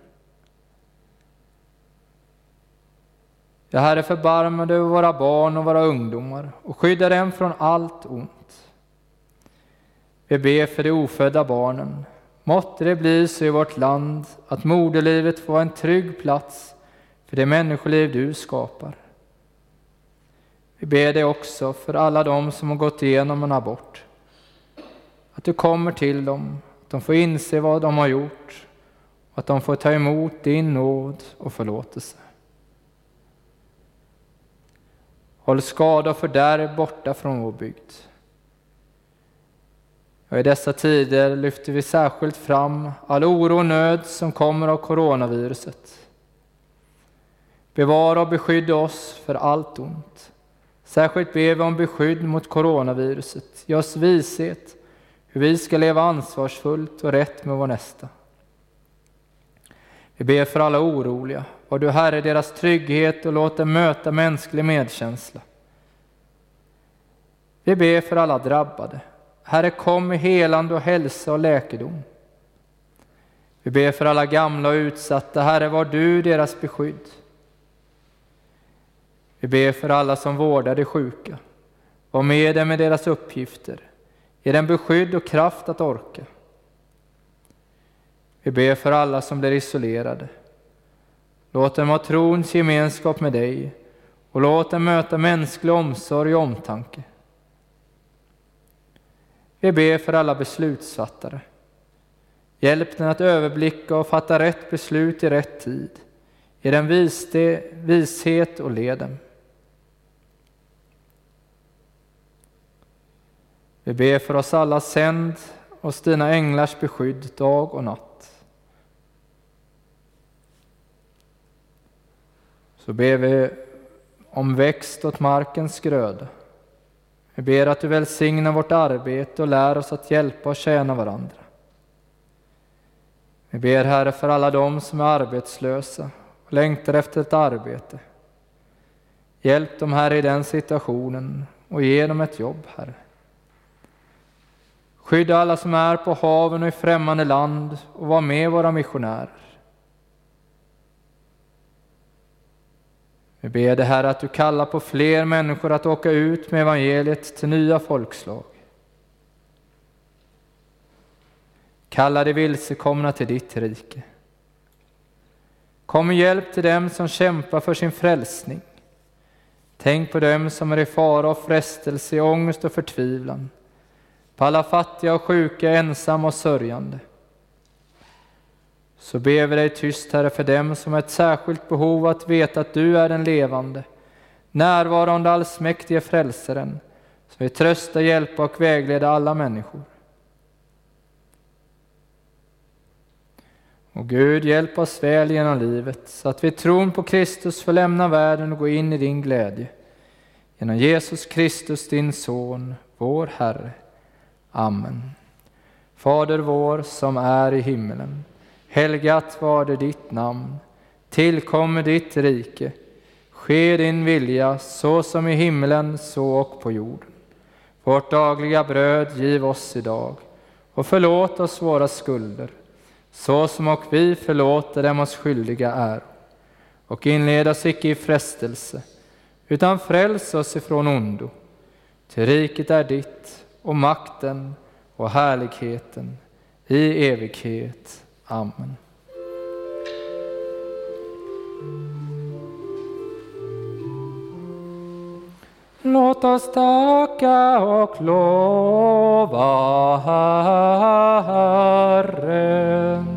Ja, Herre, förbarma dig över våra barn och våra ungdomar och skydda dem från allt ont. Vi ber för de ofödda barnen. Måtte det bli så i vårt land att moderlivet får en trygg plats för det människoliv du skapar. Vi ber dig också för alla dem som har gått igenom en abort. Att du kommer till dem, att de får inse vad de har gjort och att de får ta emot din nåd och förlåtelse. Håll skada och fördärv borta från vår bygd. Och I dessa tider lyfter vi särskilt fram all oro och nöd som kommer av coronaviruset. Bevara och beskydda oss för allt ont. Särskilt ber vi om beskydd mot coronaviruset. Ge oss vishet hur vi ska leva ansvarsfullt och rätt med vår nästa. Vi ber för alla oroliga. Var du Herre deras trygghet och låt dem möta mänsklig medkänsla. Vi ber för alla drabbade. Herre, kom med helande och hälsa och läkedom. Vi ber för alla gamla och utsatta. Herre, var du deras beskydd. Vi ber för alla som vårdar de sjuka. Var med dem med deras uppgifter. Ge dem beskydd och kraft att orka. Vi ber för alla som blir isolerade. Låt dem ha trons gemenskap med dig och låt dem möta mänsklig omsorg och omtanke. Vi ber för alla beslutsfattare. Hjälp dem att överblicka och fatta rätt beslut i rätt tid. Ge dem vishet och led dem. Vi ber för oss alla, sänd oss dina änglars beskydd dag och natt. Så ber vi om växt åt markens gröda. Vi ber att du välsignar vårt arbete och lär oss att hjälpa och tjäna varandra. Vi ber Herre för alla dem som är arbetslösa och längtar efter ett arbete. Hjälp dem Herre i den situationen och ge dem ett jobb Herre. Skydda alla som är på haven och i främmande land och var med våra missionärer. Vi ber dig Herre att du kallar på fler människor att åka ut med evangeliet till nya folkslag. Kalla de vilsekomna till ditt rike. Kom med hjälp till dem som kämpar för sin frälsning. Tänk på dem som är i fara och frestelse, i ångest och förtvivlan. På alla fattiga och sjuka, ensamma och sörjande. Så ber vi dig tyst, Herre, för dem som har ett särskilt behov att veta att du är den levande, närvarande allsmäktige frälsaren, som vill trösta, hjälpa och vägleda alla människor. Och Gud, hjälp oss väl genom livet så att vi tron på Kristus får lämna världen och gå in i din glädje. Genom Jesus Kristus, din Son, vår Herre. Amen. Fader vår som är i himmelen. Helgat var det ditt namn. Tillkommer ditt rike. Ske din vilja så som i himmelen så och på jorden. Vårt dagliga bröd giv oss idag och förlåt oss våra skulder så som och vi förlåter dem oss skyldiga är. Och inled oss icke i frestelse, utan fräls oss ifrån ondo. Till riket är ditt, och makten och härligheten i evighet. Amen. Låt oss tacka och lova Herren.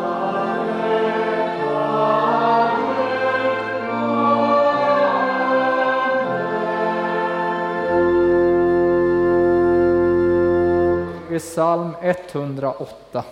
Psalm 108.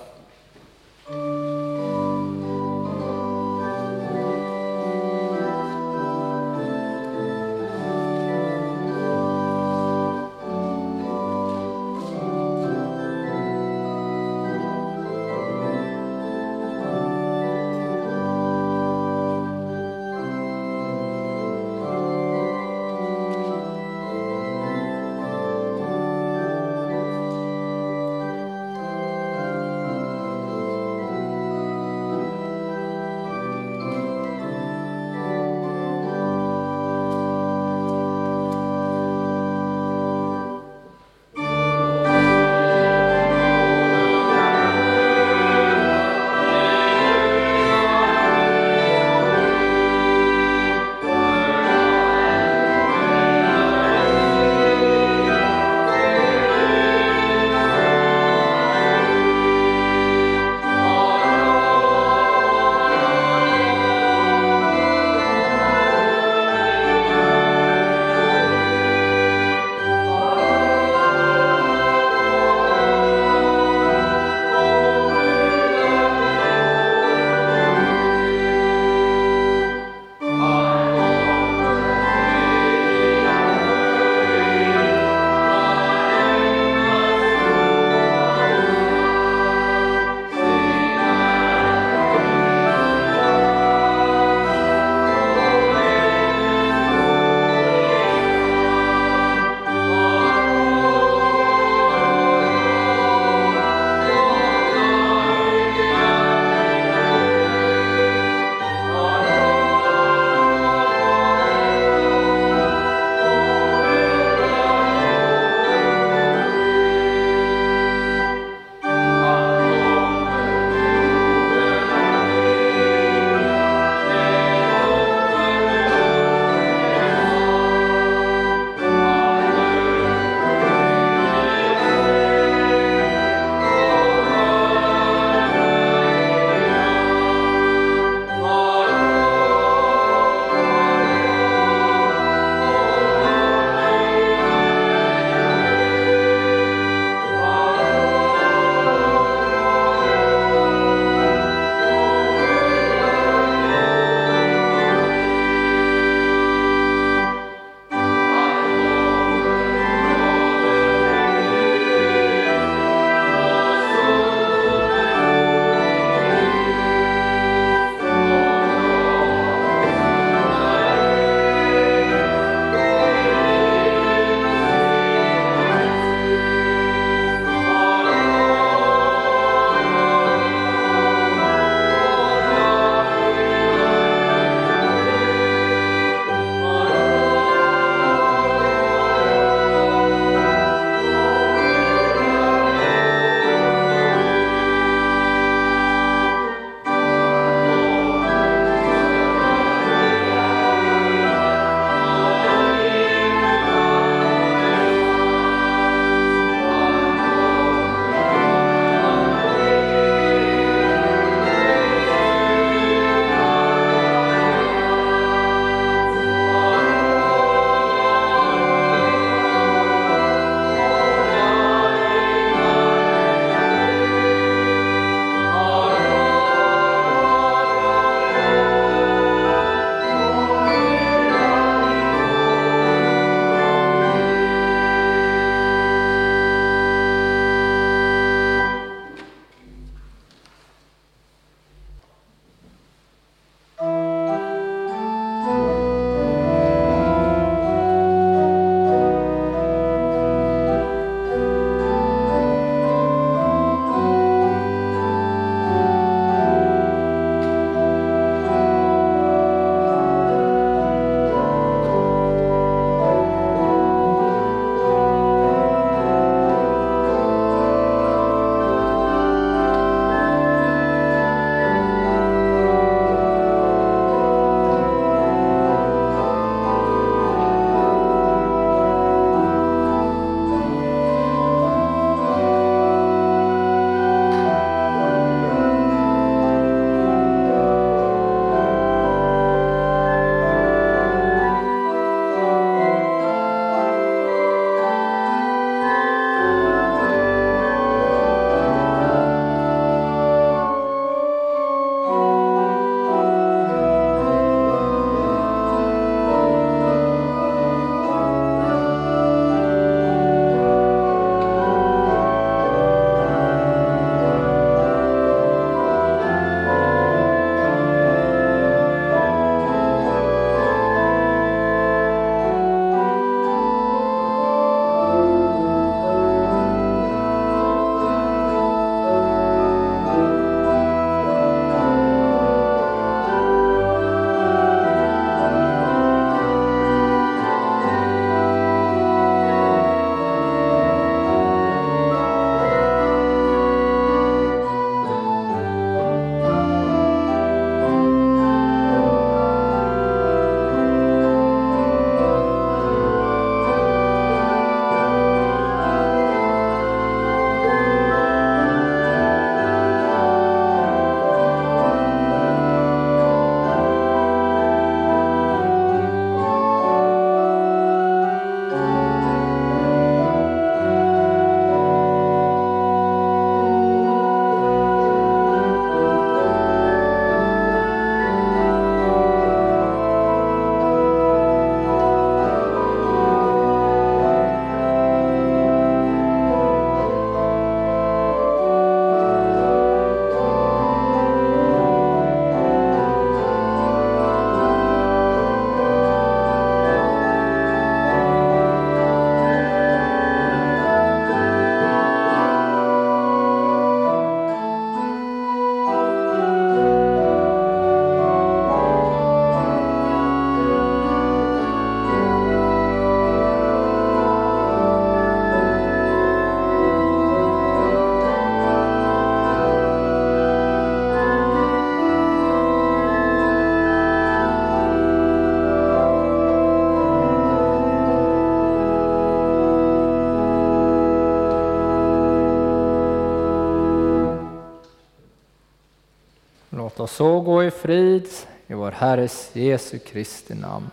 Så gå i frid i vår Herres Jesu Kristi namn.